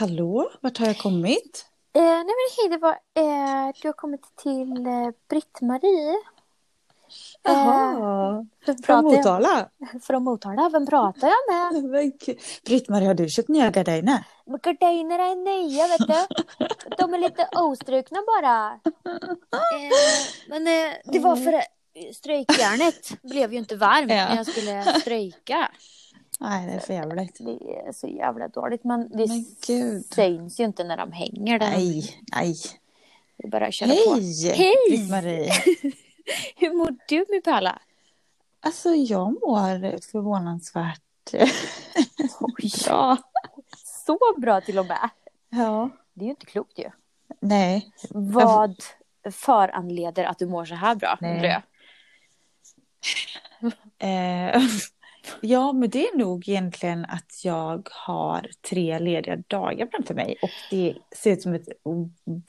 Hallå, vart har jag kommit? Eh, nej men hej, det var, eh, du har kommit till eh, Britt-Marie. Jaha, Vem från jag- Motala. Från Motala. Vem pratar jag med? Britt-Marie, har du köpt nya gardiner? Men Gardinerna är nya, vet du. De är lite ostrukna bara. Eh, men eh, det var för att ströjkjärnet blev ju inte varmt Ja. när jag skulle ströjka. Nej, det är för jävligt. Det är så jävla dåligt. Men det Men gud. syns ju inte när de hänger där. Nej, nej. Det är bara att köra på. Hej, Hej! Britt-Marie. Hur mår du min pärla? Alltså, jag mår förvånansvärt bra. Så bra till och med. Ja. Det är ju inte klokt ju. Nej. Vad föranleder att du mår så här bra? Nej. Eh, ja, men det är nog egentligen att jag har tre lediga dagar framför mig och det ser ut som ett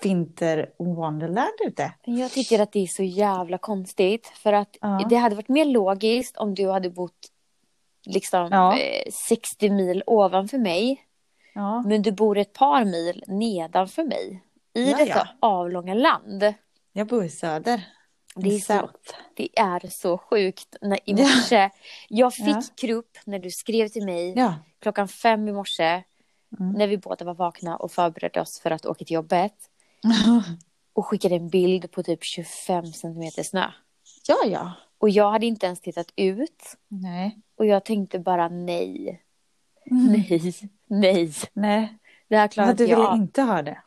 vinter wonderland ute. Jag tycker att det är så jävla konstigt. För att Ja. det hade varit mer logiskt om du hade bott liksom Ja. eh, 60 mil ovanför mig. Ja. Men du bor ett par mil nedanför mig. I detta avlånga land. Jag bor i söder. Det är, så, det är så sjukt. När, I Ja. morse, jag fick Ja. krupp när du skrev till mig Ja. klockan fem i morse. Mm. När vi båda var vakna och förberedde oss för att åka till jobbet. Och skickade en bild på typ 25 centimeter snö. ja, ja. Och jag hade inte ens tittat ut. Nej. Och jag tänkte bara nej, Mm. nej, nej. Nej. Det här klarar Ja, du vill jag. inte ha det?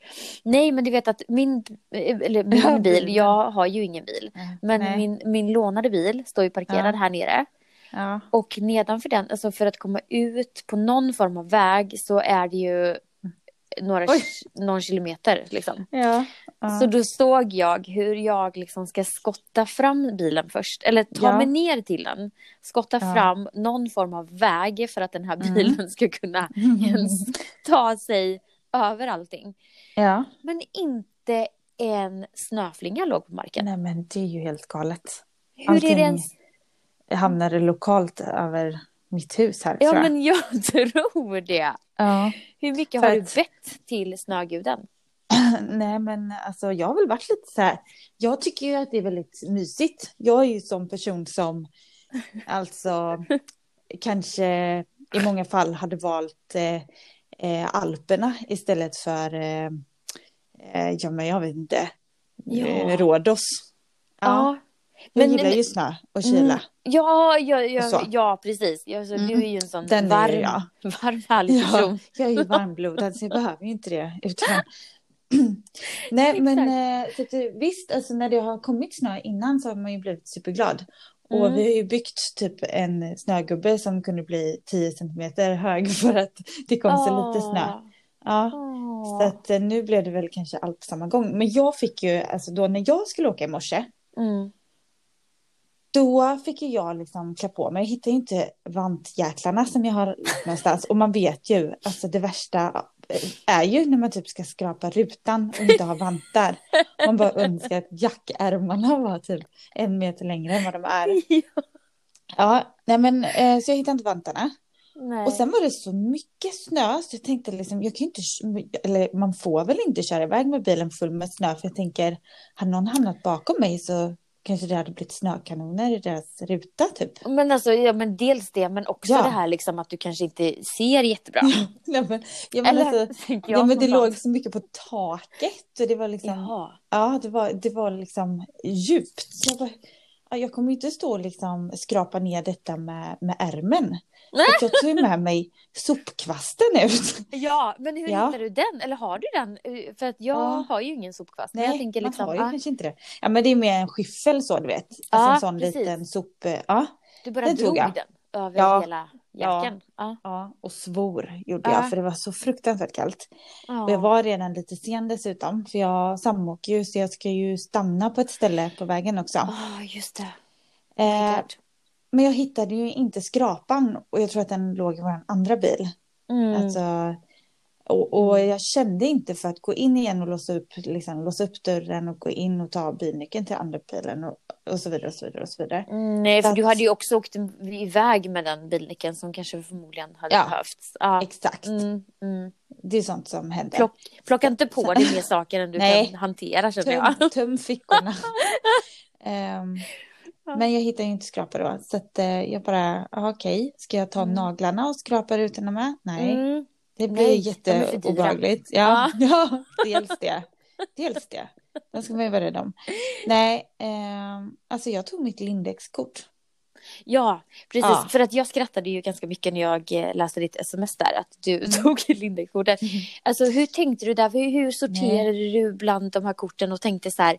Nej, men du vet att min, eller min bil, jag har ju ingen bil. Men Nej. min, min lånade bil står ju parkerad Ja. här nere. Ja. Och nedanför den, alltså för att komma ut på någon form av väg så är det ju några, Oj. någon kilometer liksom. Ja. ja. Så då såg jag hur jag liksom ska skotta fram bilen först. Eller ta Ja. mig ner till den. Skotta fram någon form av väg för att den här Mm. bilen ska kunna ens ta sig över allting. Men inte en snöflinga låg på marken. Nej, men det är ju helt galet. Hur är allting- det ens? Hamnar lokalt över mitt hus här, Ja jag. men jag tror det. Ja. Hur mycket För har du att- bett till snöguden? Nej, men alltså jag har väl varit lite så här. Jag tycker ju att det är väldigt mysigt. Jag är ju sån person som alltså kanske i många fall hade valt eh, eh, Alperna istället för eh, eh, ja, men jag vet inte, Ja. eh, Rhodos. Ja, jag Men- gillar ju snö och kyla. Mm, Ja, ja, Och ja, så. ja precis. Ja, så Mm. Du är ju en sån Den är varm, ju jag. varm härlig Ja, person. jag är ju varmblodad så jag behöver ju inte det. Utan... Nej men eh, så att, det- visst, alltså, när det har kommit snö innan så har man ju blivit superglad. Och Mm. vi har ju byggt typ en snögubbe som kunde bli 10 centimeter hög för att det kom så lite snö. Ja. Så Åh. att eh, nu blev det väl kanske allt på samma gång. Men jag fick ju, alltså då när jag skulle åka i morse, Mm. Då fick ju jag liksom klä på mig. Jag hittade ju inte vantjäklarna som jag har någonstans. Och man vet ju, alltså det värsta är ju när man typ ska skrapa rutan och inte har vantar. Man bara önskar att jackärmarna var typ en meter längre än vad de är. Ja. Nej men eh, så jag hittade inte vantarna. Nej. Och sen var det så mycket snö så jag tänkte liksom, jag kan inte, eller man får väl inte köra iväg med bilen full med snö för jag tänker, hade någon hamnat bakom mig så kanske det hade blivit snökanoner i deras ruta typ. Men alltså, ja men dels det, men också Ja. det här liksom att du kanske inte ser jättebra. Nej, men, ja, men Eller alltså, jag ja, men det låg så mycket på taket och det var liksom, Jaha. ja det var, det var liksom djupt. Jag, bara, ja, jag kommer inte stå och liksom skrapa ner detta med, med ärmen. Att jag tog med mig sopkvasten ut. Ja, men hur Ja. hittar du den? Eller har du den? Eh, För att jag Ja. har ju ingen sopkvast. men Nej, jag tänker liksom, man har ju ah, kanske inte det. Ja, men det är mer en skyffel så, du vet. Alltså Ja, en sån precis. liten sop... Ja, du bara den drog tog jag. den över Ja. hela jackan. Ja. ja, och svor gjorde Ja. jag, för det var så fruktansvärt kallt. Ja. Och jag var redan lite sen dessutom, för jag samåker ju, så jag ska ju stanna på ett ställe på vägen också. Ah, just det. Oh Eh. Men jag hittade ju inte skrapan, och jag tror att den låg i vår andra bil. Mm. Alltså, och, och jag kände inte för att gå in igen och låsa upp, liksom, låsa upp dörren och gå in och ta bilnyckeln till andra bilen och, och så vidare och så vidare och så vidare. Mm, Nej, för Så du att- hade ju också åkt iväg med den bilnyckeln som kanske förmodligen hade Ja. behövts. Ja. Exakt. Mm, mm. det är sånt som händer. Plock, plocka inte på Så- dig mer saker än du Nej. kan hantera känner jag. Töm, töm fickorna. Ja. men jag hittar ju inte skrapa då. Så att, eh, jag bara, ah, okej, ska jag ta Mm. naglarna och skrapa rutorna med? Nej, Mm. det blir Nej, jätteobehagligt. Ja, ja, dels det. Dels det. Den ska man ju vara rädd om. Nej, ehm, alltså jag tog mitt Lindex-kort. Ja, precis. Ja. För att jag skrattade ju ganska mycket när jag eh, läste ditt sms där. Att du Mm. tog Lindex-kortet. Alltså hur tänkte du där? Hur, hur sorterade du bland de här korten och tänkte så här.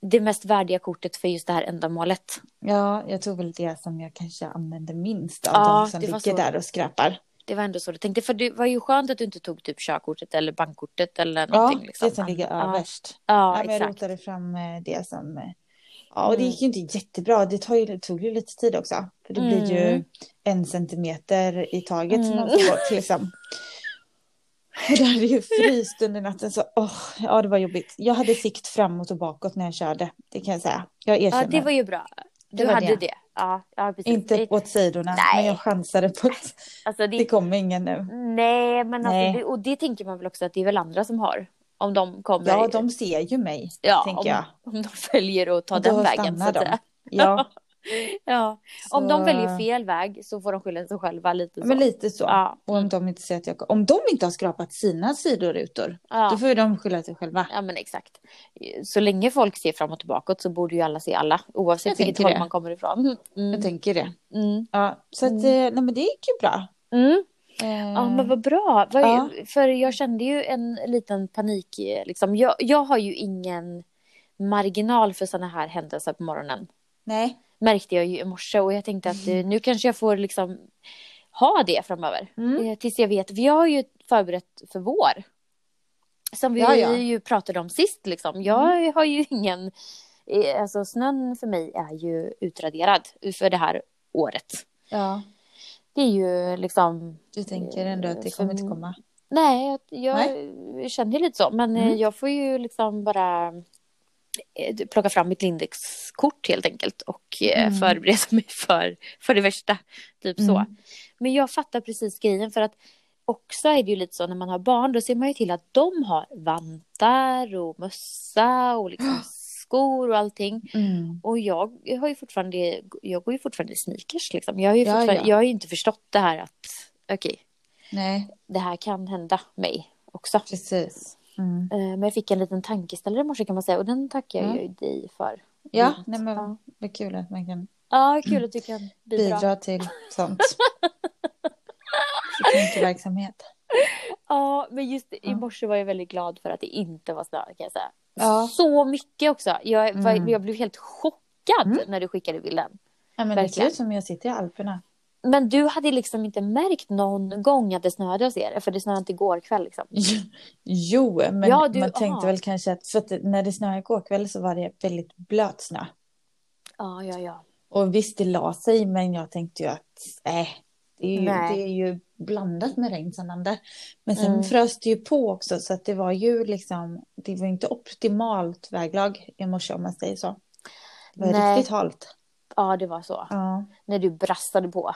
Det mest värdiga kortet för just det här ändamålet. Ja, jag tog väl det som jag kanske använder minst av Ja, de som ligger så. där och skräpar. Det var ändå så du tänkte. För det var ju skönt att du inte tog typ körkortet eller bankkortet eller Ja, någonting. liksom. det som ligger ja. överst. Ja, Ja, men jag exakt. rotade fram eh, det som... eh, Ja, och det Mm. gick ju inte jättebra. Det tar ju, tog ju lite tid också. För det blir ju Mm. en centimeter i taget som Mm. man får bort liksom. Det hade ju fryst under natten så åh, ja det var jobbigt. Jag hade sikt framåt och bakåt när jag körde. Det kan jag säga. Jag erkänner. Ja, det var ju bra. Du Det hade det. det. Ja, ja precis. Inte Det- åt sidorna, Nej. men jag chansade på att Alltså, det, det kommer ingen nu. Nej, men alltså, Nej. Det, och det tänker man väl också att det är väl andra som har. Om de kommer. Ja, de ser ju mig, ja, tänker om, jag. om de ta Och då den vägen. Så att säga. Ja, Ja. Om så- de väljer fel väg så får de skylla sig själva lite så. Men lite så. Ja. Och om de inte ser att jag... Om de inte har skrapat sina sidorutor, Ja. då får ju de skylla sig själva. ja, men exakt. Så länge folk ser framåt och bakåt så borde ju alla se alla. Jag Oavsett vilket tänker håll det. man kommer ifrån. Mm. Jag tänker det. Mm. Ja, så att, eh, nej men det gick ju bra. Mm. Eh, Ja, men vad bra. Vad, Ja. För jag kände ju en liten panik. eh, Liksom. Jag, jag har ju ingen marginal för sådana här händelser på morgonen. Nej. Märkte jag ju i morse och jag tänkte att eh, nu kanske jag får liksom ha det framöver. Mm. Eh, Tills jag vet. Vi har ju förberett för vår. Som vi Ja, ja. ju pratade om sist liksom. Jag har ju ingen... eh, Alltså snön för mig är ju utraderad för det här året. Ja, Det är ju liksom... du tänker ändå att det kommer inte komma. Nej, jag, jag känner ju lite så. Men Mm. jag får ju liksom bara plocka fram mitt Lindex-kort helt enkelt och eh, Mm. förbereda mig för, för det värsta. Typ så. Mm. Men jag fattar precis grejen för att också är det ju lite så när man har barn då ser man ju till att de har vantar och mössa och liksom skor och allting. Mm. Och jag har ju fortfarande, jag går ju fortfarande i sneakers liksom. Jag har ju, Ja, ja. Jag har ju inte förstått det här att okej, Nej, det här kan hända mig också. precis. Mm. Eh, Men jag fick en liten tankeställare i morse kan man säga och den tackar jag Mm. ju dig för. Ja, Fint. nej men Ja. vad kul att man kan Ja, kul att du kan bidra. bidra till sånt. verksamhet. Ja, men just i morse var jag väldigt glad för att det inte var snö kan jag säga. Ja. Så mycket också. Jag, var, Mm. jag blev helt chockad Mm. när du skickade bilden. Ja, men det ser ut som jag sitter i Alperna. Men du hade liksom inte märkt någon gång att det snöade hos er? För det snöade inte igår kväll liksom. Jo, men Ja, du- man tänkte aha. väl kanske att, för att när det snöade igår kväll så var det väldigt blöt snö. Ja, ja, ja. Och visst, det la sig, men jag tänkte ju att äh, det, är ju, det är ju blandat med regn som landar. Men sen Mm. frös det ju på också, så att det var ju liksom, det var inte optimalt väglag i morse om man säger så. Det var Nej. riktigt halt. Ja, det var så. Ja. När du brassade på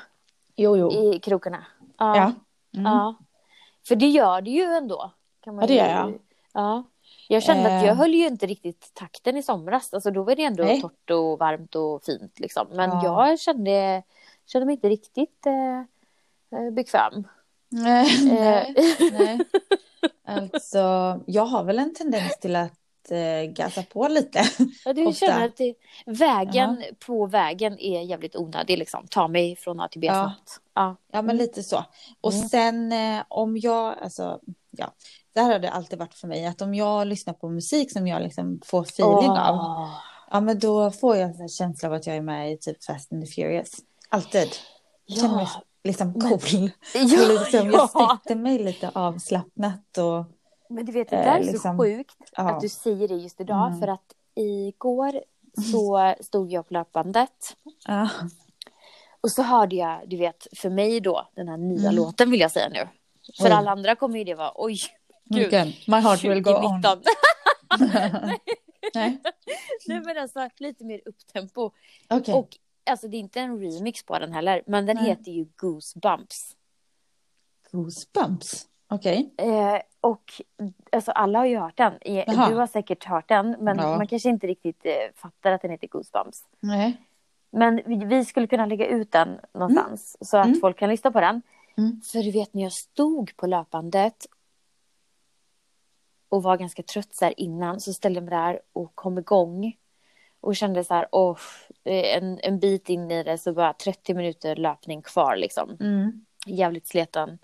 Jo, jo. i krokarna. Ja. Ja. Mm. ja. För det gör det ju ändå. Kan man Ja, det gör jag. Ja. Jag kände att Eh. jag höll ju inte riktigt takten i somras. Alltså då var det ändå Nej. torrt och varmt och fint liksom. Men Ja. jag kände, kände mig inte riktigt eh, eh, bekväm. Nej, nej, Eh. nej. Alltså, jag har väl en tendens till att eh, gasa på lite. Ja, du Ofta. känner att det, vägen på vägen är jävligt onödig liksom. Ta mig från A till B Ja. snabbt. Ja. Ja, men lite så. Och Mm. sen eh, om jag, alltså, ja, det här har det alltid varit för mig, att om jag lyssnar på musik som jag liksom får feeling av, Åh. ja men då får jag en känsla av att jag är med i typ Fast and the Furious. Alltid. Jag känner mig Ja. liksom Men- cool. Ja, Och liksom, Jag ja. sätter mig lite avslappnat och Men du vet, det Eh, där är liksom, så sjukt ja. att du säger det just idag. Mm. För att igår så stod jag på löpbandet. ja. Och så hörde jag, du vet, för mig då, den här nya Mm. låten vill jag säga nu. För Oj. alla andra kommer ju det vara, oj, gud. Vilken? My heart will go on. 2019. Nej, Nej men alltså lite mer upptempo. okej. Och alltså det är inte en remix på den heller, men den Nej. heter ju Goosebumps. Goosebumps. Okej. Eh, och alltså alla har ju hört den. Jaha. Du har säkert hört den, men Ja. man kanske inte riktigt eh, fattar att den heter Goosebumps. Nej. Men vi, vi skulle kunna lägga ut den någonstans så att Mm. folk kan lyssna på den. Mm. För du vet när jag stod på löpbandet och var ganska trött så innan så ställde jag mig där och kom igång. Och kände så här, åh, en, en bit in i det så bara 30 minuter löpning kvar liksom. Mm. Jävligt sleten.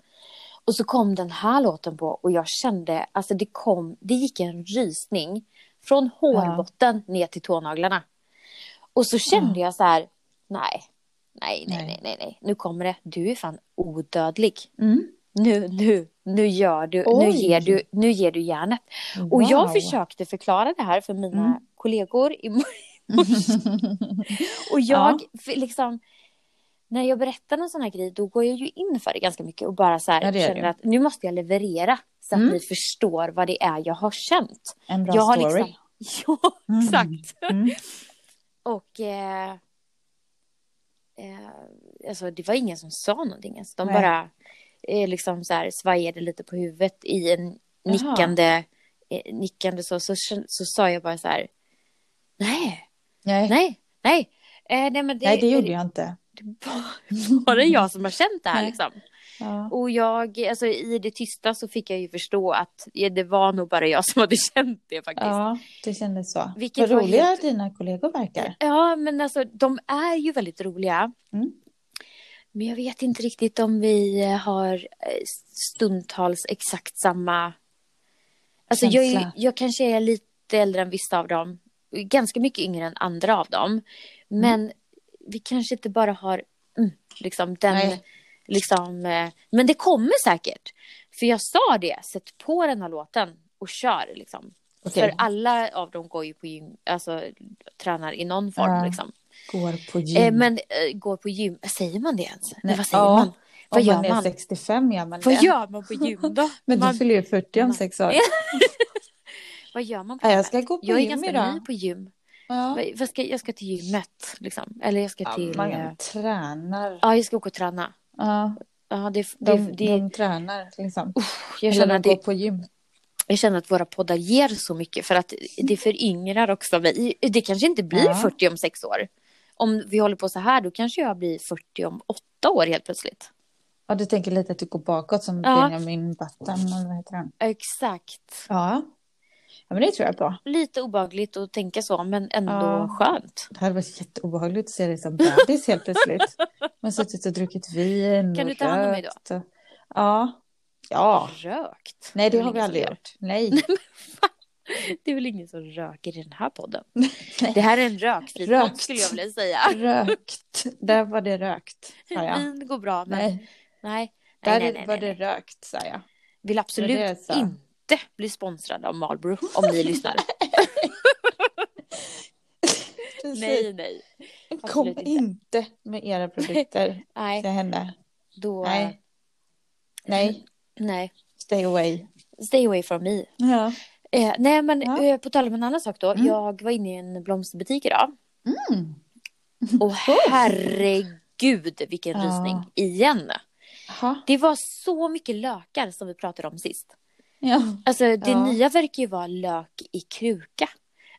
Och så kom den här låten på och jag kände, alltså det kom, det gick en rysning från hårbotten ner till tånaglarna. Och så kände jag så här, nej, nej, nej, Nej. nej, nej, nu kommer det, du är fan odödlig. Mm. Nu, nu, nu gör du, nu Oj. ger du, nu ger du järnet. Och jag Wow. försökte förklara det här för mina Mm. kollegor i Och jag, för liksom, när jag berättar en sån här grej, då går jag ju in för det ganska mycket och bara så här, Ja, det känner du. att nu måste jag leverera så att Mm. ni förstår vad det är jag har känt. En bra jag har story. liksom, ja, Mm. exakt. Mm. Och eh, eh, alltså, det var ingen som sa någonting ens. De Nej. bara eh, liksom så här svajade lite på huvudet i en nickande, eh, nickande så, så, så, så sa jag bara så här, nej, Nej. nej, nej. Eh, nej, men det, Nej, det gjorde jag inte. Det bara jag som har känt det här liksom. Ja. Och jag, alltså i det tysta så fick jag ju förstå att det var nog bara jag som hade känt det faktiskt. ja, det kändes så. Vilket Vad roliga helt- dina kollegor verkar. Ja, men alltså de är ju väldigt roliga. Mm. Men jag vet inte riktigt om vi har eh, stundtals exakt samma... Alltså jag, jag kanske är lite äldre än vissa av dem. Ganska mycket yngre än andra av dem. Mm. Vi kanske inte bara har mm, liksom den... Nej. Liksom, eh, men det kommer säkert. För jag sa det, sätt på den här låten och kör liksom. Okej, För alla av dem går ju på gym, alltså tränar i någon form Ja. liksom. går på gym. Eh, men eh, går på gym, säger man det ens? Nej, vad säger ja. man? Vad Om gör man är man? 65 gör man Vad det. gör man på gym då? Men du man, fyller ju 40 om sex år. vad gör man på Ja, jag ska gå på Jag är gym ganska idag. ny på gym. Ja. Vad ska, jag ska till gymmet liksom. Eller jag ska Ja, till... man eh, tränar. Ja, jag ska åka och träna. Ja, Ja, det, det, de, det, de tränar liksom. jag, Eller känner de att går det, på gym. jag känner att våra poddar ger så mycket för att det föryngrar också mig. Det kanske inte blir Ja. 40 om sex år. Om vi håller på så här då kanske jag blir 40 om åtta år helt plötsligt. Ja, du tänker lite att du går bakåt som Ja. Benjamin Button, eller vad heter han? Exakt. Ja. Ja, men det tror jag på. Lite obehagligt att tänka så men ändå Ja. skönt. Det hade varit jätteobehagligt att se dig som bebis helt plötsligt. Man har suttit och druckit vin Kan och du ta hand om mig då? och- Ja. Ja. Rökt? Nej, det väl har vi aldrig gjort. Nej. Det är väl ingen som röker i den här podden. Nej. Det här är en rökfri podd Rökt. skulle jag vilja säga. Rökt. Där var det rökt, sa jag. Vin går bra men Nej, nej. där Nej, nej, var det rökt, sa jag. Vill Det absolut var det jag sa. Inte bli sponsrad av Marlboro om ni lyssnar. nej, nej. Kom absolut inte. inte med era produkter Nej, till henne. då... Nej. Nej, Nej. stay away. Stay away from me. Ja. Eh, nej, men Ja. eh, på tal om en annan sak då. Mm. Jag var inne i en blomsterbutik idag. Mm. Och herregud vilken Ja. rysning. Igen. Jaha. Det var så mycket lökar som vi pratade om sist. Ja. Alltså det Ja. nya verkar ju vara lök i kruka.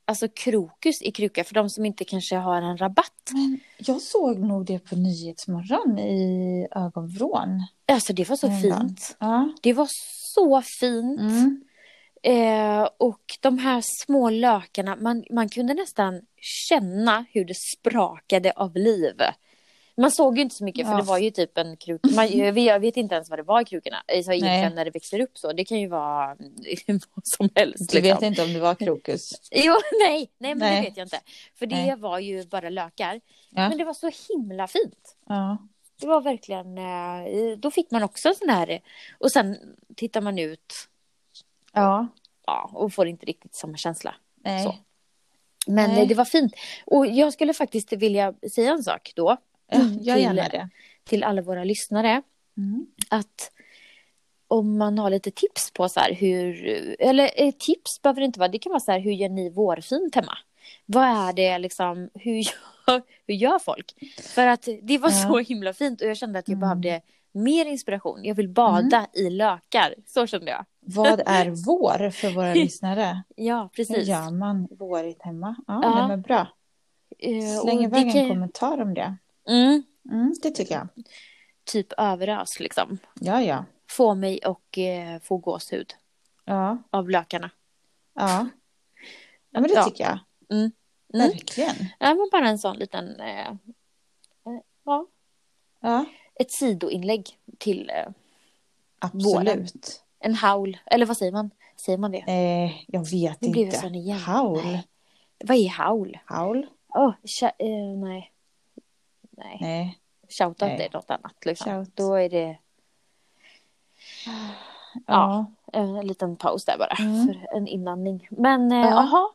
Alltså krokus i kruka för de som inte kanske har en rabatt. Men jag såg nog det på Nyhetsmorgon i ögonvrån. Alltså det var så fint. Ja. Det var så fint. Mm. Eh, och de här små lökarna, man, man kunde nästan känna hur det sprakade av liv. Man såg ju inte så mycket för Ja. det var ju typ en kruka. Man, jag, vet, inte ens vad det var i krukorna. Alltså, egentligen Nej. när det växer upp så. Det kan ju vara vad som helst. Du liksom. vet inte om det var krokus? Jo, nej, nej men Nej. det vet jag inte. För det Nej. var ju bara lökar. Ja. Men det var så himla fint. Ja. Det var verkligen, eh, då fick man också sån här, och sen tittar man ut Ja. ja, och får inte riktigt samma känsla. Nej. Så. Men Nej. eh, det var fint. Och jag skulle faktiskt vilja säga en sak då Ja, gör gärna det. till alla våra lyssnare. Mm. Att om man har lite tips på så här hur, eller eh, tips behöver det inte vara, det kan vara så här hur gör ni vårfint hemma? Vad är det liksom, hur gör, hur gör folk? För att det var Ja. så himla fint och jag kände att jag Mm. behövde mer inspiration. Jag vill bada Mm. i lökar. Så kände jag. Vad är vår för våra lyssnare? Ja, Hur precis. gör man vårigt hemma? Ja, Ja. Nej, men bra. Eh, och Släng iväg det en kan- kommentar om det. Mm, Mm, det tycker jag. typ överös liksom. Ja, ja. Få mig och eh, få gåshud Ja, av lökarna. ja. Ja, men det Ja. tycker jag. Mm. Mm. Verkligen. Ja, men bara en sån liten, eh, eh, ja, Ja, ett sidoinlägg till eh, absolut. en haul. Eller vad säger man? Säger man det? Eh, jag vet Nu inte. jag sån igen. Haul. Nej. Vad är haul? Haul? Åh, tja- eh, nej. Nej. Nej. Shoutout Nej. är något annat liksom. Shout. Då är det Ja. en liten paus där bara Mm. för en inandning. Men eh, Ja. jaha.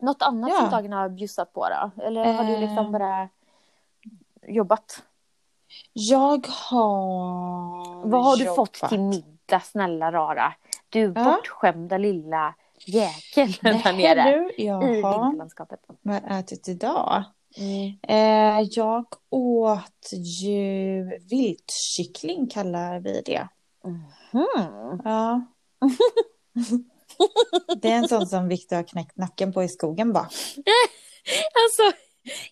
Något annat Ja. som dagen har bjussat på då? Eller har du Eh. liksom bara jobbat? Jag har Vad har du jobbat. fått till middag snälla rara? Du Ja. bortskämda lilla jäkel där nere du, i vinterlandskapet. Vad har jag ätit idag? Mm. Eh, jag åt ju viltkyckling kallar vi det. Hmm. Ja. det är en sån som Viktor har knäckt nacken på i skogen bara. Alltså,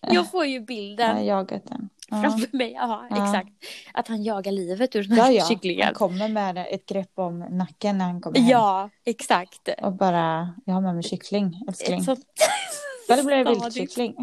jag får ju Jag bilden har jagat den. Ja. framför mig. Ja, Ja. exakt. Att han jagar livet ur den här ja. kycklingen. Han kommer med ett grepp om nacken när han kommer hem. Ja, exakt. Och bara, jag har med mig kyckling, älskling. Ett sånt... Så det blir stadigt. viltkyckling.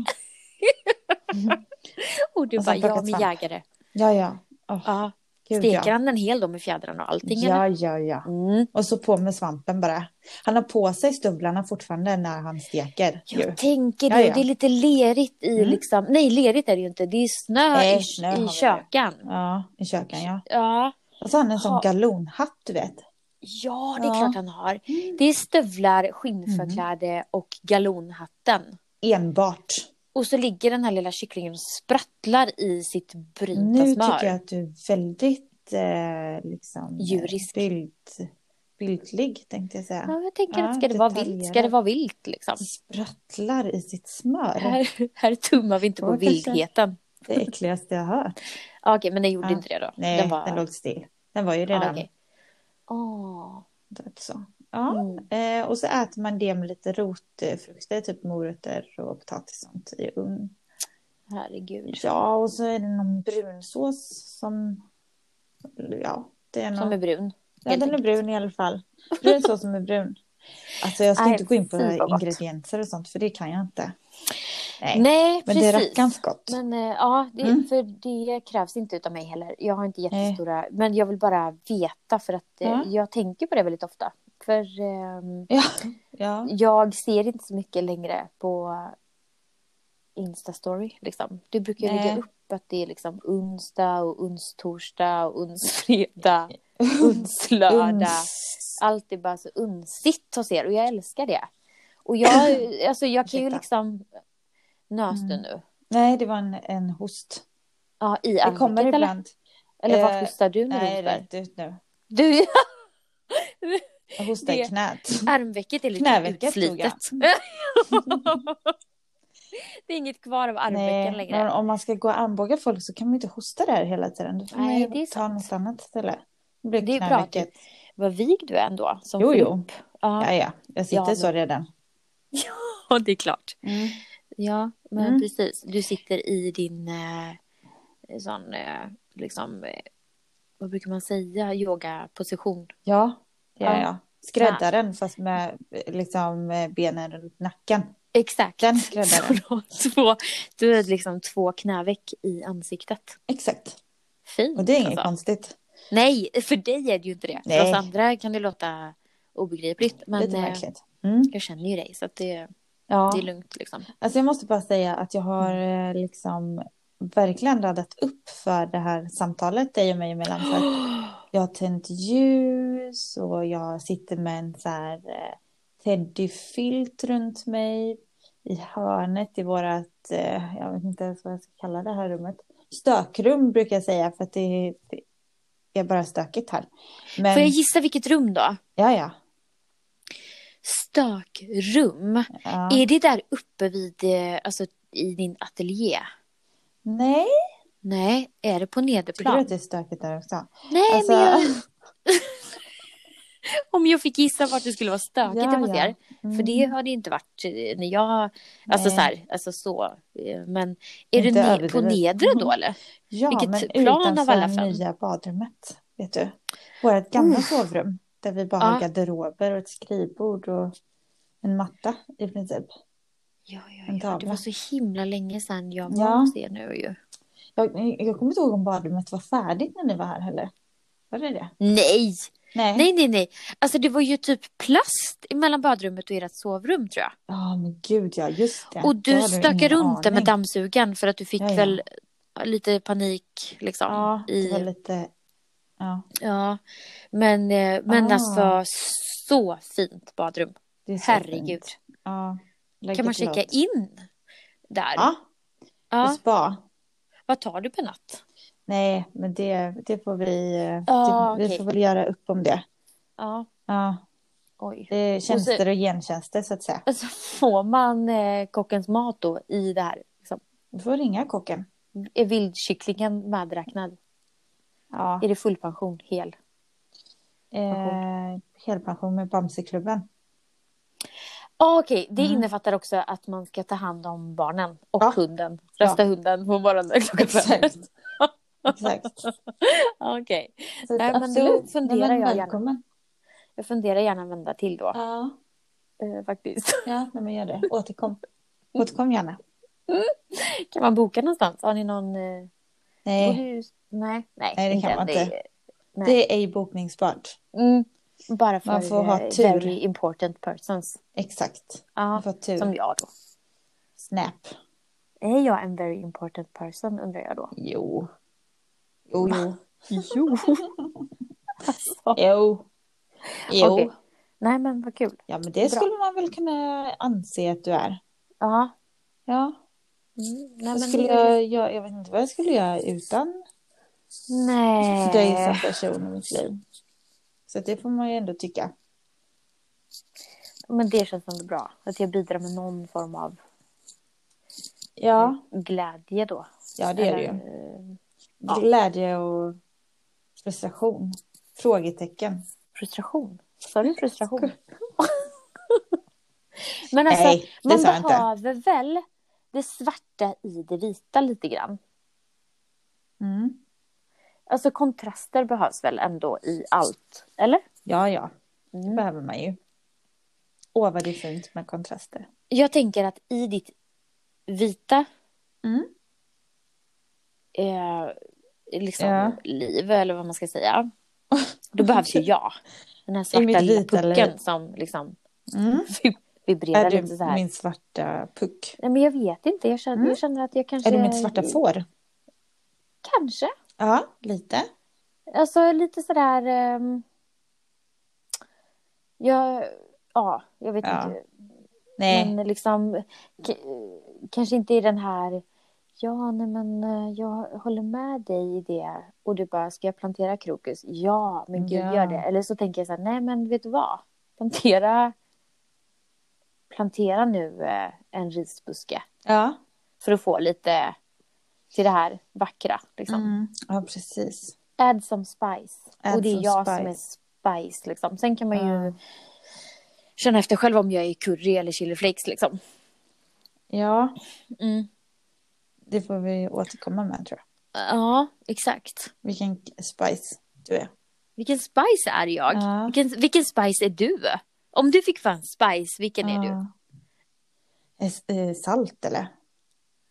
Och du Och bara, ja min svamp. jägare. Ja, ja. Åh, Ja. gud, Steker ja. han den hel då med fjädrarna och allting? eller? Ja, ja, ja. Mm. Och så på med svampen bara. Han har på sig stövlarna fortfarande när han steker. ju. Jag tänker det. Ja, ja. Det är lite lerigt i Mm. liksom. Nej, lerigt är det ju inte. Det är snö Nej, i, snö i det. kökan. Ja, i köken ja. Ja. Och så har han en sån Ha. galonhatt du vet. ja, det är Ja. klart han har. Det är stövlar, skinnförkläde och galonhatten. Enbart. Och så ligger den här lilla kycklingen och sprattlar i sitt brynta Nu smör. tycker jag att du är väldigt eh, liksom Djurisk. Bild, bildlig tänkte jag säga. Ja, jag tänker Ja, att ska det vara vilt, ska det vara vilt liksom. Sprattlar i sitt smör. Här, här tummar vi inte på vildheten. Det äckligaste jag har hört. Okej, men den gjorde Ja. inte det då? Nej, den, var... låg still. Den var ju redan okej. Åh. död så. Ja, Mm. eh, och så äter man det med lite rotfrukter, typ morötter och potatis och sånt i ugn. Herregud. Ja, och så är det någon brunsås som... Ja, det är någon... Som är brun. Ja, den är brun i alla fall. Brunsås som är brun. Alltså jag ska Nej, inte gå in på ingredienser och sånt, för det kan jag inte. Nej, Nej, men det är precis. rackarns gott. Men eh, ja, det, Mm. för det krävs inte utav mig heller. Jag har inte Nej. jättestora, men jag vill bara veta för att eh, Ja. jag tänker på det väldigt ofta. För ehm, Ja, ja. jag ser inte så mycket längre på Instastory. Liksom. Du brukar ju lägga Nej. upp att det är liksom onsdag och onstorsdag och onsfredag, unslördag. Uns. Allt är bara så unsigt hos er och jag älskar det. Och jag, alltså jag kan ju liksom Nös du Mm. nu? Nej, det var en, en host. Ja, i Det kommer armvecket eller? ibland. Eller vad Eh, hostar du när Nej, du hostar? rätt ut nu. Du, Jag hostar i knät. armvecket är lite Knävecket utslitet. det är inget kvar av armvecken Nej, längre. om man ska gå och armbåga folk så kan man ju inte hosta där hela tiden. Då får man Nej, ju det är ta sant. något annat ställe. Det blir Det är bra. Vad vig du är ändå. Som Jo, jo. Ja. Ja, ja. Jag sitter Ja, men- så redan. ja, det är klart. Mm. Ja, men Mm. precis. Du sitter i din eh, sån, eh, liksom, eh, vad brukar man säga, yogaposition. Ja, Ja. jag. Skräddaren fast med liksom eh, benen runt nacken. Exakt. Den skräddaren. Så två, du har liksom två knäveck i ansiktet. Exakt. Fint. Och det är inget alltså. konstigt. Nej, för dig är det ju inte det. För oss andra kan det låta obegripligt. Men Lite eh, märkligt. Mm. jag känner ju dig så att det, Ja. det är lugnt liksom. Alltså jag måste bara säga att jag har eh, liksom verkligen laddat upp för det här samtalet dig och mig emellan. För jag har tänt ljus och jag sitter med en så här eh, teddyfilt runt mig i hörnet i vårat, eh, jag vet inte ens vad jag ska kalla det här rummet. Stökrum brukar jag säga för att det, det är bara stökigt här. Men, Får jag gissa vilket rum då? ja, ja. Stökrum. ja. Är det där uppe vid, eh, alltså i din ateljé? Nej, Nej, är det på Tycker du nederplan? att det är stökigt där också? Nej, Alltså, men jag... Om jag fick gissa vart det skulle vara stökigt Ja, hos ja. er. För mm, det har det inte varit eh, när jag... Alltså Nej. så här, alltså så. eh, Men är det Inte ne- på nedre då eller? Ja, vilket men plan av utanför alla fem? nya badrummet. Vet du? Vårt gamla sovrum. Där vi bara Ja. har garderober och ett skrivbord och en matta i princip. Ja, ja, ja. Det var så himla länge sedan jag var Ja. hos er nu ju. Jag, jag kommer inte ihåg om badrummet var färdigt när ni var här heller. Var det det? Nej! Nej. Nej, nej, nej. Alltså det var ju typ plast mellan badrummet och ert sovrum tror jag. Ja, men gud ja, just det. Och du ingen runt där med dammsugaren för att du fick Ja, ja. väl lite panik liksom. Ja, det i... var lite... Ja, Ja, men, eh, men Ah. alltså så fint badrum. det är Herregud. fint. Ja. Lägg Kan man checka in där? Ja, Ja. spa. Vad tar du per natt? Nej, men det, det får vi... Ja, det, Vi okej. får väl göra upp om det. Ja, Ja, oj. det är Och så- tjänster och gentjänster så att säga. Alltså får man eh, kockens mat då i det här? Liksom? Du får ringa kocken. Är vildkycklingen medräknad? Ja, Är det full pension, hel? eh, helpension med Bamseklubben. Ah, Okej, det Mm. innefattar också att man ska ta hand om barnen och Ja. hunden. Rasta hunden på morgonen klockan fem. Exakt. Exakt. Okej, att Nej, men då absolut. funderar Nej, men jag gärna. jag funderar gärna en vända till då. Ja, Eh, faktiskt. ja men gör det. Återkom. Återkom gärna. Kan man boka någonstans? Har ni någon... Eh, Nej, nej, nej, Nej, det kan man Det- inte. nej. det är ej bokningsbart. Mm, bara för Man får ha eh, tur. very important persons. Exakt. Ja, som jag då. Snap. Är jag en very important person undrar jag då? Jo. Jo, jo. Jo. alltså. Jo. Jo. Okej. Nej men vad kul. Ja, men det Bra. skulle man väl kunna anse att du är. Ja. Ja. Mm, nej, men skulle jag, jag, jag vet inte vad jag skulle göra utan Nej. dig som person i mitt liv. Så det får man ju ändå tycka. Men det känns ändå bra. Att jag bidrar med någon form av Ja, glädje då. ja det är det ju. Eller, Ja. Glädje och frustration. Frågetecken. Frustration. Sa du frustration? Men alltså, Nej, man jag inte. behöver väl det svarta i det vita lite grann. Mm. Alltså kontraster behövs väl ändå i allt, eller? Ja, ja. Det Mm. behöver man ju. Åh, vad det är fint med kontraster. Jag tänker att i ditt vita Mm. eh, liksom Ja. liv, eller vad man ska säga. Då behövs ju jag. Den här svarta lilla pucken som liksom Mm. vibrerar Är lite så du här. min svarta puck? Nej, men jag vet inte. Jag känner, Mm. jag känner att jag kanske... Är du mitt svarta får? Kanske. Ja, lite. Alltså lite sådär... Um, jag, ja, jag vet Ja. inte. Nej. Men liksom kanske inte i den här... Ja, nej men eh, jag håller med dig i det. Och du bara, ska jag plantera krokus? Ja, men gud Ja. gör det. Eller så tänker jag så här, nej men vet du vad? Plantera, plantera nu eh, en risbuske. Ja. För att få lite till det här vackra. Liksom. Mm. Ja, precis. Add some spice. Add och det är jag spice. som är spice. Liksom. Sen kan man ju Ja. känna efter själv om jag är curry eller chili flakes. Liksom. Ja, Mm. det får vi återkomma med tror jag. Ja, exakt. Vilken spice du är. Vilken spice är jag? Ja. Vilken, vilken spice är du? Om du fick en spice, vilken är du? Ja. Eh, Salt eller?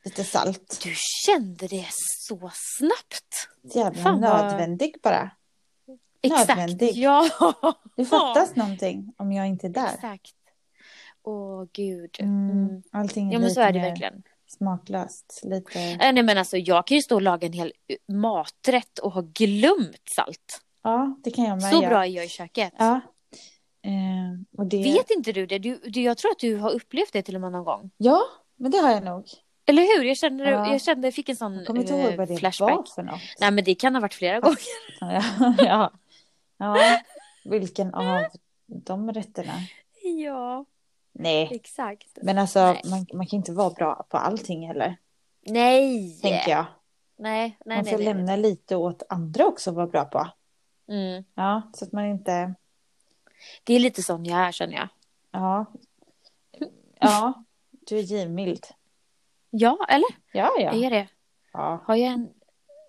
Lite salt. Du kände det så snabbt. Jävla Fan, vad- nödvändig bara. Exakt. Nödvändig. Ja. Det fattas någonting om jag inte är där. Exakt. Åh, gud. Mm. Mm. Allting är Ja, men så lite är det verkligen. smaklöst. Lite... Äh, nej, men alltså, jag kan ju stå och laga en hel maträtt och ha glömt salt. Ja, det kan jag med Så bra är jag i köket. Ja. Eh, det... Vet inte du det? Du, du, jag tror att du har upplevt det till och med någon gång. Ja, men det har jag nog. Eller hur? Jag kände, Ja. jag kände, jag fick en sån Jag kommer inte eh, ihåg vad det flashback. var för något. Nej, men det kan ha varit flera gånger. Ja, ja. ja. Vilken av de rätterna? Ja, Nej, exakt. men alltså Nej. man, man kan inte vara bra på allting heller, Nej! tänker jag. Nej, nej, man nej. får nej. lämna lite åt andra också att vara bra på. Mm. Ja, så att man inte... Det är lite sån jag är känner jag. Ja. Ja, du är givmild. Ja, eller? Ja, ja. Är jag det? ja. Har jag en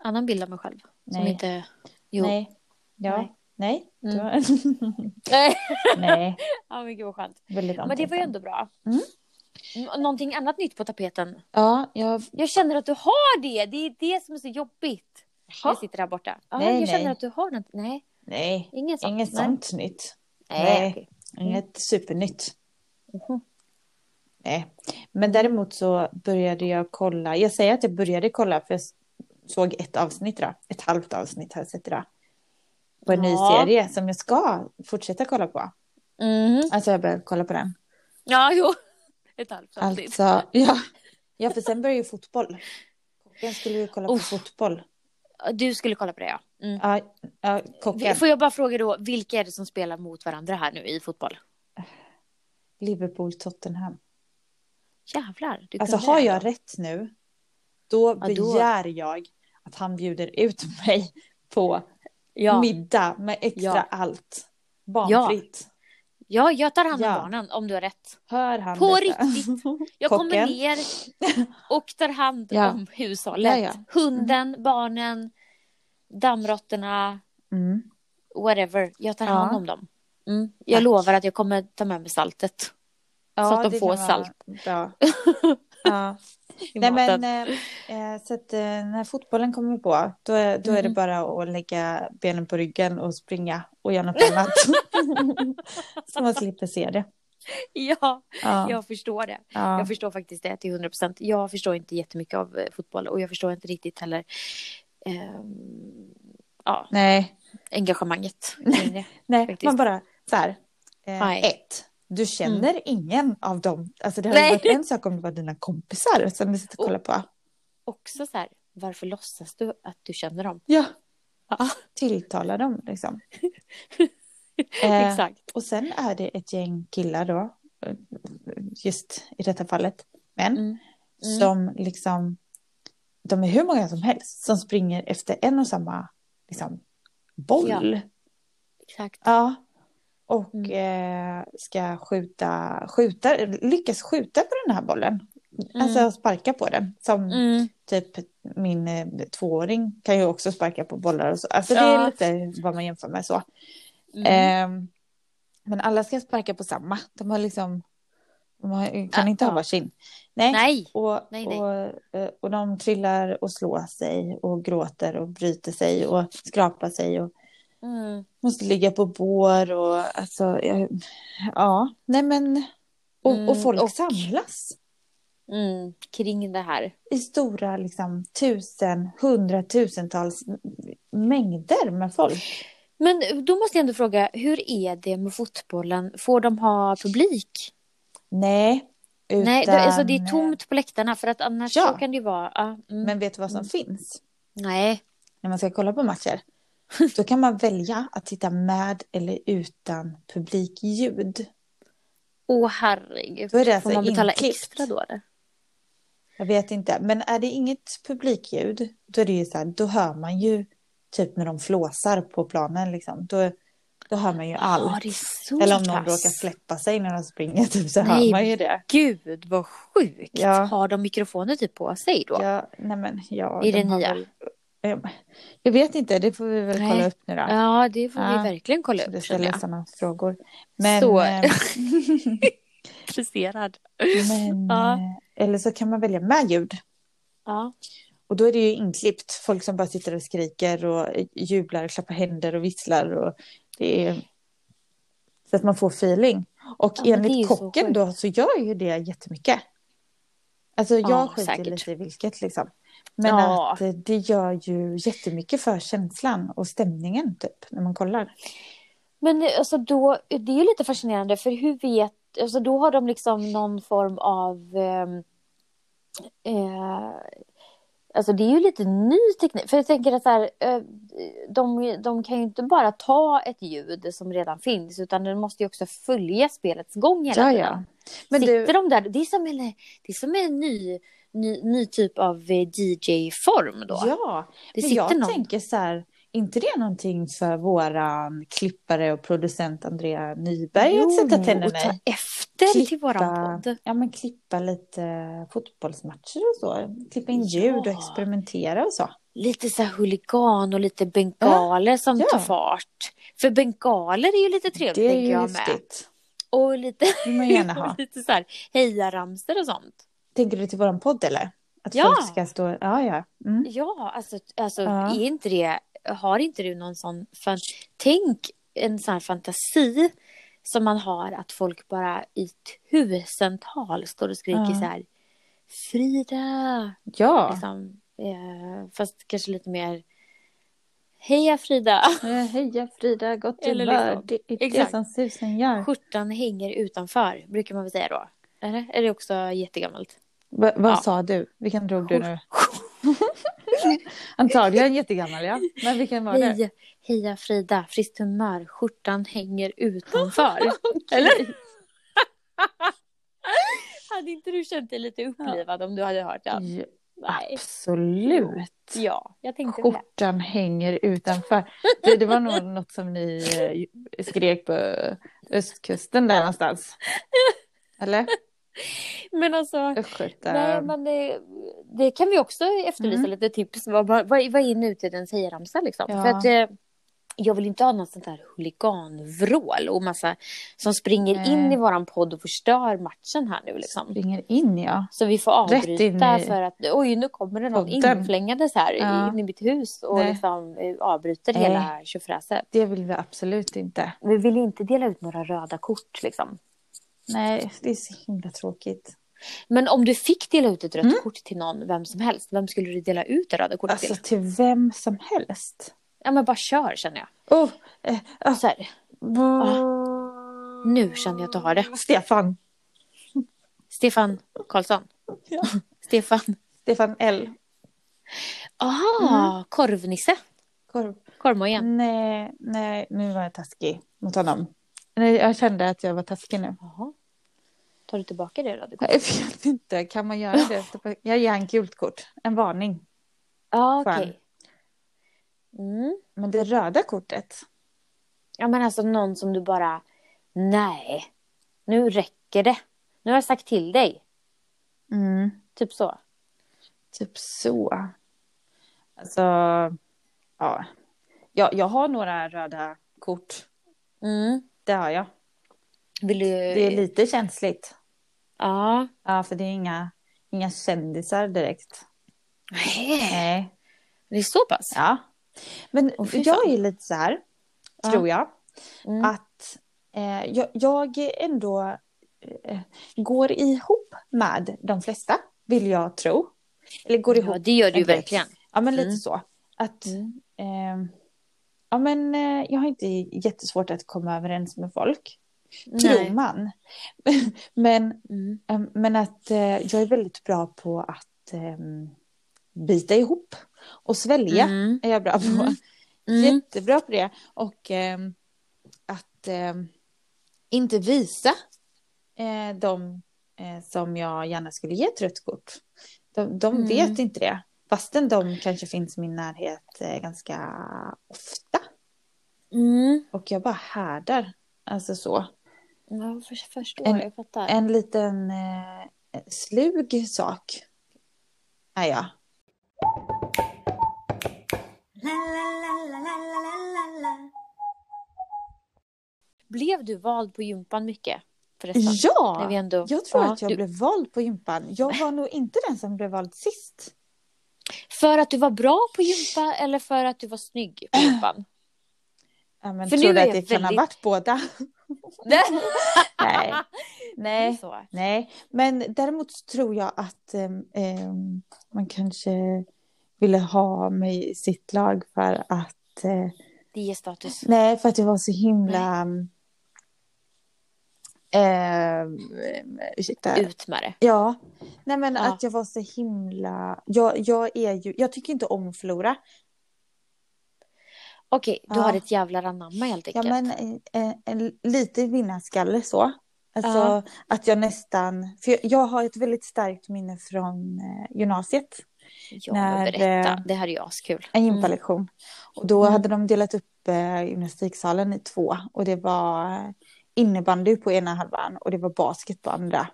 annan bild av mig själv? Som Nej. inte... Jo. Nej. Ja. Nej. Nej. Mm. Nej. Ja, men gud vad skönt. Men det var ju ändå bra. Mm. Mm, Någonting annat nytt på tapeten? Ja, jag... Jag känner att du har det. Det är det som är så jobbigt. Jaha. Jag sitter där borta. Ja, Nej, jag känner nej. att du har något. Nej, Nej, inget sånt. inget sånt nytt. Nej, Nej. okej. Inget supernytt. Mhm. Nej. Men däremot så började jag kolla. Jag säger att jag började kolla för jag såg ett avsnitt då. Ett halvt avsnitt har jag sett idag. På en ny Ja. serie som jag ska fortsätta kolla på. Mhm. Alltså jag började kolla på den. Ja, jo. Ett halvt avsnitt. Alltså, ja. Ja, för sen börjar ju fotboll. Kocken skulle ju kolla på fotboll. Du skulle kolla på det, ja. Mm. Ja, ja kocken. Får jag bara fråga då, vilka är det som spelar mot varandra här nu i fotboll? Liverpool, Tottenham. Jävlar, du Alltså har jag ändå. rätt nu, då Ja, då- begär jag att han bjuder ut mig på Ja. middag med extra Ja. allt. Barnfritt. ja, jag tar hand om Ja. barnen om du har rätt. Hör han På detta? riktigt. Jag kommer ner och tar hand Ja. om hushållet. Ja, ja. Hunden, barnen, dammråttorna, Mm. whatever. Jag tar hand om dem. Mm. Jag Tack. lovar att jag kommer ta med mig saltet. Ja, Så att de får salt. Bra. Ja. Nej, maten. men, eh, eh, så att, eh, när fotbollen kommer på, då är, då är det Mm. bara att lägga benen på ryggen och springa och göra något annat. så man slipper se det. Ja, Ja. jag förstår det. ja. Jag förstår faktiskt det till 100 procent. Jag förstår inte jättemycket av eh, fotboll och jag förstår inte riktigt heller ehm, ja, Nej, engagemanget det. nej Faktiskt. man bara så här. Eh, Nej. Ett, du känner ingen av dem. Alltså det hade Nej. varit en sak om det var dina kompisar som du sitter och kollar på. Också så här, varför låtsas du att du känner dem? Ja, Ja, tilltala dem liksom. Eh, exakt. Och sen är det ett gäng killar då, just i detta fallet, män, Mm. Mm. som liksom, de är hur många som helst, som springer efter en och samma liksom, boll. Ja. Ja. Och Mm. eh, ska skjuta, skjuta, lyckas skjuta på den här bollen. Alltså sparka på den. Som Mm. typ min eh, tvååring kan ju också sparka på bollar och så. Alltså det Ja. är lite vad man jämför med så. Mm. Ehm, men alla ska sparka på samma. De har liksom, har, kan inte ha ja. varsin. Nej. Nej. Och, Nej, nej. Och, eh, och de trillar och slår sig och gråter och bryter sig och skrapar sig och Mm. måste ligga på bår och alltså, ja, nej men, och, Mm, och folk och- samlas Mm. Kring det här. i stora liksom tusen, hundratusentals mängder med folk. Men då måste jag ändå fråga, hur är det med fotbollen? Får de ha publik? Nej, utan, Nej, det, alltså det är tomt på läktarna för att annars Ja. så kan det ju vara... Ja, mm. Men vet du vad som Mm. finns? Nej. när man ska kolla på matcher. Då kan man välja att titta med eller utan publikljud. Åh herregud. Då är det alltså Får man betala inklippt. extra då eller? Jag vet inte, men är det inget publikljud, då är det ju så här, då hör man ju typ när de flåsar på planen liksom. Då, då hör man ju allt. Så eller om någon pass. råkar släppa sig när de springer typ, så Nej, hör man ju det. Gud vad sjukt. Ja. Har de mikrofoner typ på sig då? Ja, nej men ja. I de det nya? Väl, jag vet inte, det får vi väl Nej. kolla upp nu då. Ja, det får Ja. vi verkligen kolla Så upp. känner ställer sådana frågor. Men, Så. eh, Intresserad. men Ja. eh, eller så kan man välja med ljud. Ja. Och då är det ju inklippt. Folk som bara sitter och skriker och jublar, klappar händer och visslar. Och det är... Så att man får feeling. Och Ja, det enligt så kocken sjukt. då så gör ju det jättemycket. Alltså jag Ja, skiter säkert. lite i vilket liksom. Men Ja. att eh, det gör ju jättemycket för känslan och stämningen typ när man kollar. Men eh, alltså då, det är ju lite fascinerande för hur vet, alltså då har de liksom någon form av ehm, eh, Alltså det är ju lite ny teknik. För jag tänker att så här, eh, de, de kan ju inte bara ta ett ljud som redan finns utan den måste ju också följa spelets gång hela Ja, tiden. ja. Men Sitter du, de där, det är som en, det är som en ny ny, ny typ av eh, DJ-form då. Ja, det men jag någon. tänker så här, inte det någonting för våran klippare och producent Andrea Nyberg att sätta tänderna och ta i? efter till våran podd. ja, men klippa lite fotbollsmatcher och så. Klippa in Ja. ljud och experimentera och så. Lite så här huligan och lite bengaler som ja. tar fart. För bengaler är ju lite trevligt Det är tänker ju jag med. Och lite, lite så här hejaramsor och sånt. Tänker du till våran podd eller? Att Ja. folk ska stå... Ja, ja. Mm. Ja, alltså, alltså Ja. är inte det, har inte du någon sån, fan, tänk en sån här fantasi som man har att folk bara i tusental står och skriker Ja. så här Frida! Ja. Liksom, eh, fast kanske lite mer Heja Frida! Heja Frida, gott humör. liksom. Det är det Exakt. som susen gör. Skjortan hänger utanför, brukar man väl säga då? Eller? Är det också jättegammalt? Va, vad Ja. sa du? Vilken drog du nu? Antagligen jättegammal, ja. Men vilken var det? Heja, heja Frida, friskt humör, skjortan hänger utanför. Eller? hade inte du känt dig lite upplivad om du hade hört den? Ja, absolut. Ja, jag tänkte väl det. Skjortan hänger utanför. Det, det var nog något som ni eh, skrek på östkusten där någonstans. Eller? Men alltså, Östgöta. nej, men det, det kan vi också efterlysa Mm. lite tips. Vad, vad, vad är nutidens hejaramsa liksom? Ja. För att eh, jag vill inte ha något sånt här huliganvrål och massa som springer Nej. in i våran podd och förstör matchen här nu liksom. Springer in, ja. Så vi får avbryta för att oj nu kommer det någon podden. inflängandes här Ja. in i mitt hus och Nej. liksom eh, avbryter Nej. hela tjofräset. Det vill vi absolut inte. Vi vill inte dela ut några röda kort liksom. Nej, det är så himla tråkigt. Men om du fick dela ut ett rött Mm. kort till någon, vem som helst, vem skulle du dela ut det röda kortet Alltså till? till vem som helst. Ja men bara kör känner jag. Oh, eh, ah, Så här, nu känner jag att du har det. Stefan. Stefan Karlsson. Ja. Stefan. Stefan L. Aha, Mm. korvnisse. Korv. Korvmojen. Nej, nej, nu var jag taskig mot honom. Nej, jag kände att jag var taskig nu. Jaha. Tar du tillbaka det röda kortet? Jag vet inte, kan man göra det? Jag ger en gult kort, en varning. Ja Fan. okej. Mm. Men det röda kortet, Ja men alltså någon som du bara, nej, nu räcker det. Nu har jag sagt till dig. mm, Typ så. typ så. Alltså, ja. Jag, jag har några röda kort, Mm. det har jag. Du? Det är lite känsligt. Ja. Ja, för det är inga, inga kändisar direkt. Nej. Nej. Det är så pass? Ja. Men fy jag är lite så här, Ja. tror jag, Mm. att eh, jag, jag ändå eh, går ihop med de flesta, vill jag tro. Eller går ihop. Ja det gör du ju verkligen. Ja, men lite Mm. så. Att, Mm. eh, ja, men eh, jag har inte jättesvårt att komma överens med folk. Tror man. men, Mm. eh, men att eh, jag är väldigt bra på att eh, bita ihop och svälja. Mm. Är jag bra på. Mm. Mm. Jättebra på det. Och ehm, att ehm, inte visa eh, de eh, som jag gärna skulle ge ett rött kort. De, de Mm. vet inte det. Fastän de kanske finns i min närhet eh, ganska ofta. Mm. Och jag bara härdar. Alltså så. Ja, för, förstår, En- jag fattar. En liten eh, slug sak är jag. Blev du vald på gympan mycket? Förresten? Ja! vi ändå... Jag tror Ja, att jag du- blev vald på gympan. Jag var nog inte den som blev vald sist. För att du var bra på gympa eller för att du var snygg på gympan? Ja, men För tror nu du att det jag kan ha väldigt- varit båda? Nej. Nej. Nej. Men däremot tror jag att ehm, ehm, man kanske ville ha mig i sitt lag för att... eh, Det ger status. nej, för att jag var så himla... ehm, ursäkta. Ut med det. Ja. Nej, men Ja. att jag var så himla... Jag, jag är ju... Jag tycker inte om att förlora. Okej, du Ja. har ett jävla anamma helt Ja, enkelt. men en, en, en lite vinnarskalle så. Alltså Ja. att jag nästan, för jag, jag har ett väldigt starkt minne från eh, gymnasiet. Ja, När, men berätta. eh, Det här är ju askul. En Mm. gympalektion. Och då Mm. hade de delat upp eh, gymnastiksalen i två. Och det var eh, innebandy på ena halvan och det var basket på andra.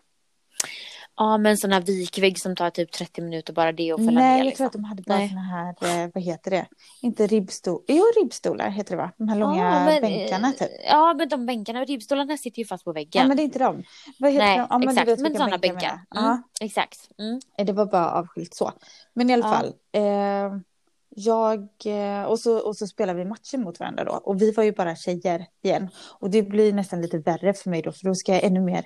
Ja, men sån här vikvägg som tar typ 30 minuter bara det och fälla Nej, ner. jag liksom. tror att de hade bara Nej. såna här, eh, vad heter det? Inte ribbstolar, jo ribbstolar heter det va? De här långa Ja, men, bänkarna eh, typ. Ja, men de bänkarna, ribbstolarna sitter ju fast på väggen. Ja men det är inte de. Vad heter Nej, de? Ja, men exakt. Men sådana bänkar jag. Mm, Exakt. Mm. Ja, det var bara avskilt så. Men i alla Ja. fall. Eh, jag, eh, och, så, och så spelade vi matcher mot varandra då. Och vi var ju bara tjejer igen. Och det blir nästan lite värre för mig då. För då ska jag ännu mer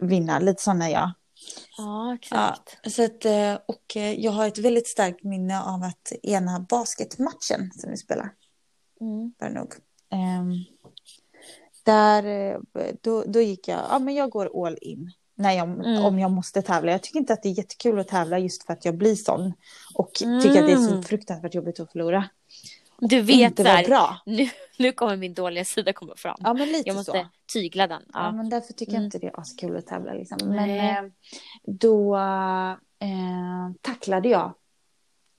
vinna. Lite sådana jag. Ja, exakt. Ja, så att, eh, och eh, jag har ett väldigt starkt minne av att ena basketmatchen som vi spelar. Mm. Var det nog. Ehm, där, eh, då, då gick jag, ja men jag går all in. När jag, Mm. Om jag måste tävla. Jag tycker inte att det är jättekul att tävla just för att jag blir sån. Och tycker att det är så Mm. fruktansvärt jobbigt att förlora. Du vet inte här, bra. nu, nu kommer min dåliga sida komma fram. Ja men lite jag måste så. tygla den. Ja. Ja. men därför tycker jag Mm. inte det är askul att tävla. Liksom. Men eh, då eh, tacklade jag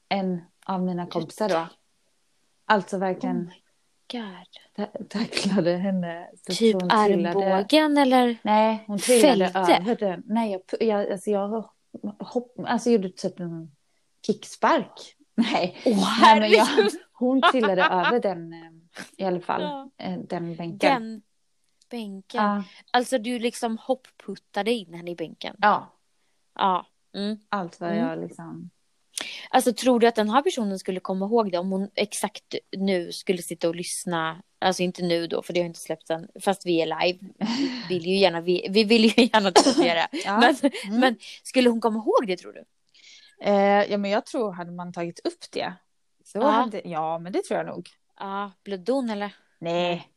en av mina kompisar då. Alltså verkligen Oh ta- tacklade henne. Typ trillade- armbågen eller? Nej, hon trillade Fälte. över den. Nej, jag, jag, alltså jag hopp, alltså jag gjorde typ en kickspark. Nej, Åh jag, herregud. Hon trillade över den eh, i alla fall. Ja. eh, Den bänken. Den bänken. Ja, Alltså du liksom hoppputtade in henne i bänken. ja, Ja. Mm. allt vad Mm. jag liksom... Alltså tror du att den här personen skulle komma ihåg det om hon exakt nu skulle sitta och lyssna? Alltså inte nu då, för det har inte släppts än. Fast vi är live. Vi vill ju gärna, vi, vi vill ju gärna diskutera. Ja. Men, Mm. men skulle hon komma ihåg det tror du? Eh, ja, men jag tror hade man tagit upp det. Så Ja. hade, ja, men det tror jag nog. Ja, blödde hon eller? Nej,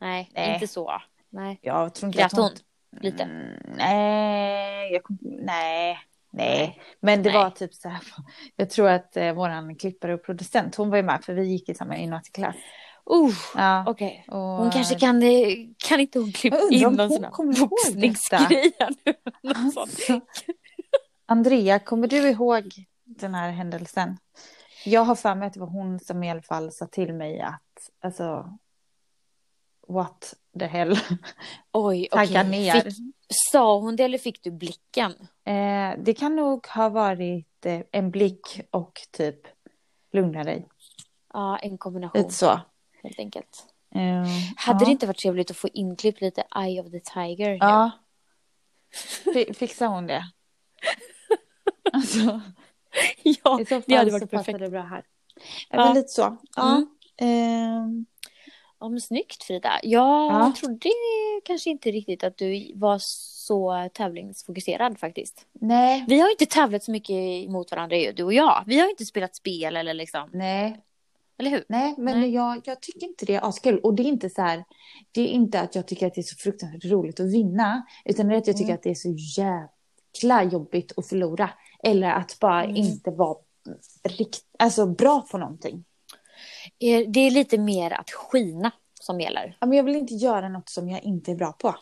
Nej, Nej. inte så. Nej. jag tror inte Grät hon? Lite? Mm, nej, jag nej, nej. Men det Nej. var typ så här. Jag tror att eh, våran klippare och producent, hon var ju med för vi gick i samma gymnasieklass. Uh, Ja. Okej. och, Hon kanske kan, kan inte hon klippa in någon hon sån här boxningsgrej. Alltså, Andrea, kommer du ihåg den här händelsen? Jag har för mig att det var hon som i alla fall sa till mig att, alltså, what the hell, Oj, tagga okej. ner. Fick, sa hon det eller fick du blicken? Eh, det kan nog ha varit eh, en blick och typ lugna dig. Ja, en kombination Lite så. helt enkelt. Eh, Hade ja. det inte varit trevligt att få inklippt lite Eye of the Tiger? Ja. Fi- Fixar hon det? Alltså, ja I så fall det hade så varit passar perfekt. det bra här. Ja. Men lite så. Ja. Mm. Ehm, Ja, men snyggt Frida. Jag Ja. trodde kanske inte riktigt att du var så tävlingsfokuserad faktiskt. nej. Vi har inte tävlat så mycket mot varandra ju, du och jag. Vi har inte spelat spel eller liksom, Nej, eller hur? nej, men Nej. Jag, jag tycker inte det är askul. Och det är inte så här, det är inte att jag tycker att det är så fruktansvärt roligt att vinna. Utan det är att jag tycker Mm. att det är så jäkla jobbigt att förlora. Eller att bara Mm. inte vara rikt, alltså bra på någonting. Det är lite mer att skina som gäller. Ja, men jag vill inte göra något som jag inte är bra på.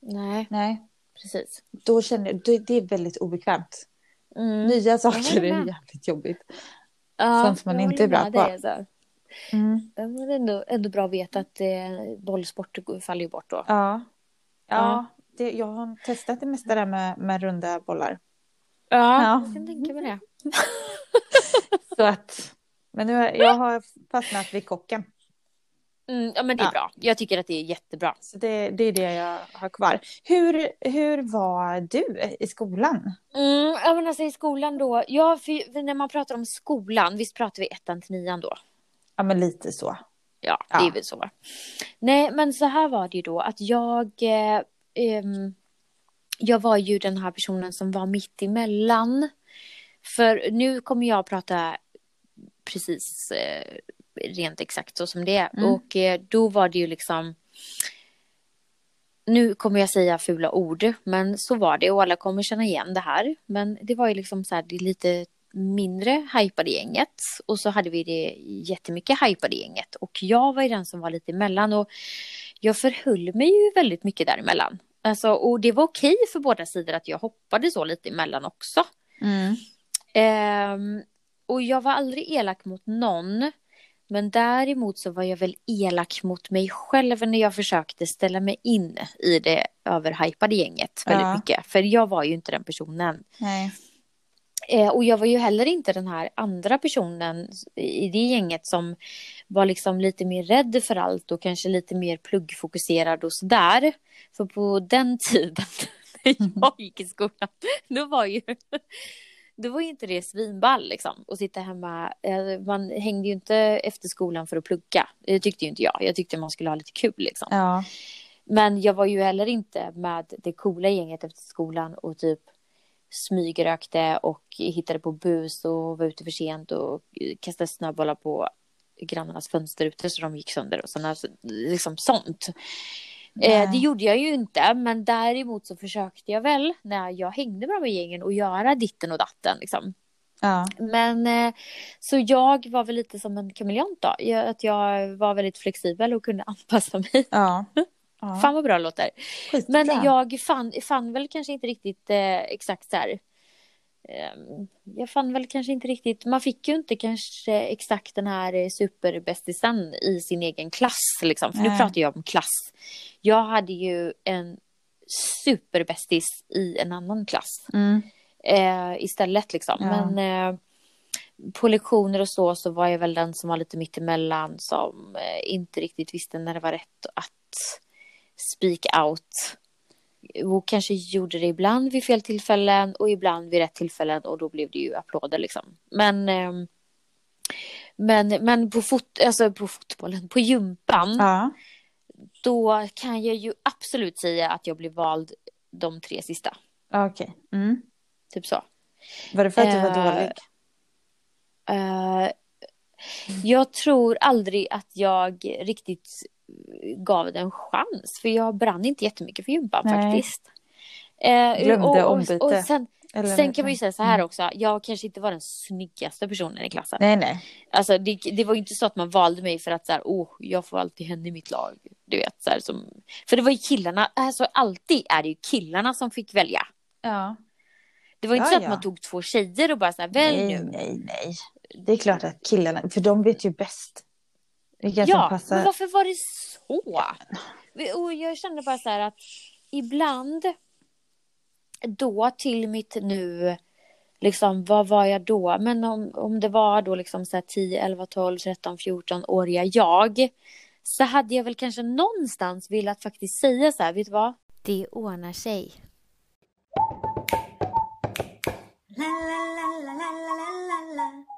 Nej, Nej, precis. då känner jag, det, är väldigt obekvämt. Mm. Nya saker är jävligt jobbigt. Ja, sånt man inte är bra på. alltså. Mm. Men ändå, ändå bra att veta att eh, bollsport faller ju bort då. Ja, ja, Ja. Det, jag har testat det mesta där med, med runda bollar. Ja, Ja. jag kan tänka mig det. Så att, men nu, jag har fastnat vid kocken. Mm, ja, men det är Ja. bra. Jag tycker att det är jättebra. Så det, det är det jag har kvar. Hur, hur var du i skolan? Mm, ja, men alltså i skolan då. Ja, för, när man pratar om skolan, visst pratar vi ettan till nian då? Ja, men lite så. Ja, Ja. det är väl så. Nej, men så här var det ju då att jag... Eh, ehm, jag var ju den här personen som var mitt emellan. För nu kommer jag prata precis eh, rent exakt så som det är. Mm. Och eh, då var det ju liksom... Nu kommer jag säga fula ord, men så var det och alla kommer känna igen det här. Men det var ju liksom så här, det lite mindre hypade gänget och så hade vi det jättemycket hypade gänget och jag var ju den som var lite emellan och jag förhöll mig ju väldigt mycket däremellan. Alltså, och det var okej för båda sidor att jag hoppade så lite emellan också. Mm. Ehm, och jag var aldrig elak mot någon. Men däremot så var jag väl elak mot mig själv när jag försökte ställa mig in i det överhypade gänget väldigt Ja. mycket. För jag var ju inte den personen. Nej. Eh, och jag var ju heller inte den här andra personen i det gänget som var liksom lite mer rädd för allt och kanske lite mer pluggfokuserad och sådär. För på den tiden när jag gick i skolan, då var ju då var ju inte det svinball liksom att sitta hemma. Eh, Man hängde ju inte efter skolan för att plugga. Det tyckte ju inte jag. Jag tyckte man skulle ha lite kul liksom. Ja. Men jag var ju heller inte med det coola gänget efter skolan och typ smygrökte och hittade på bus och var ute för sent och kastade snöbollar på grannarnas fönsterrutor så de gick sönder och sådana, liksom sånt. Eh, det gjorde jag ju inte, men däremot så försökte jag väl när jag hängde med de här gängen och göra ditten och datten liksom. Ja. Men eh, så jag var väl lite som en kameleont då, jag, att jag var väldigt flexibel och kunde anpassa mig. Ja. Ja. Fan vad bra det låter. Skitbra. Men jag fann, fann väl kanske inte riktigt eh, exakt så här. ehm, jag fann väl kanske inte riktigt, man fick ju inte kanske exakt den här eh, superbästisen i sin egen klass liksom. För nu Nej. pratar jag om klass. Jag hade ju en superbästis i en annan klass Mm. eh, istället liksom. Ja. Men eh, på lektioner och så så var jag väl den som var lite mittemellan som eh, inte riktigt visste när det var rätt att speak out. Och kanske gjorde det ibland vid fel tillfällen och ibland vid rätt tillfällen och då blev det ju applåder liksom. Men ehm, men, men på, fot, alltså på fotbollen, på gympan, Ja. då kan jag ju absolut säga att jag blev vald de tre sista. Okej. Mm. Typ så. Var det för att du var Eh, dålig? Eh, jag tror aldrig att jag riktigt gav det en chans. För jag brann inte jättemycket för gympan Nej. faktiskt. Eh, Glömde och, och, ombyte. och sen, Eller- sen kan man ju säga så här Mm. också. Jag kanske inte var den snyggaste personen i klassen. Nej, nej. Alltså det, det var ju inte så att man valde mig för att så här, oh, jag får alltid henne i mitt lag. Du vet, så här, som, för det var ju killarna, alltså alltid är det ju killarna som fick välja. Ja. Det var inte Ja, så att ja. man tog två tjejer och bara så här, välj Nej, nu. nej, nej. Det är klart att killarna, för de vet ju bäst. Vilka ja, som passar. men varför var det så? Och jag kände bara så här att ibland då till mitt nu, liksom vad var jag då? Men om, om det var då liksom så här 10, 11, 12, 13, 14 åriga jag så hade jag väl kanske någonstans velat faktiskt säga så här, vet du vad? Det ordnar sig. La, la, la,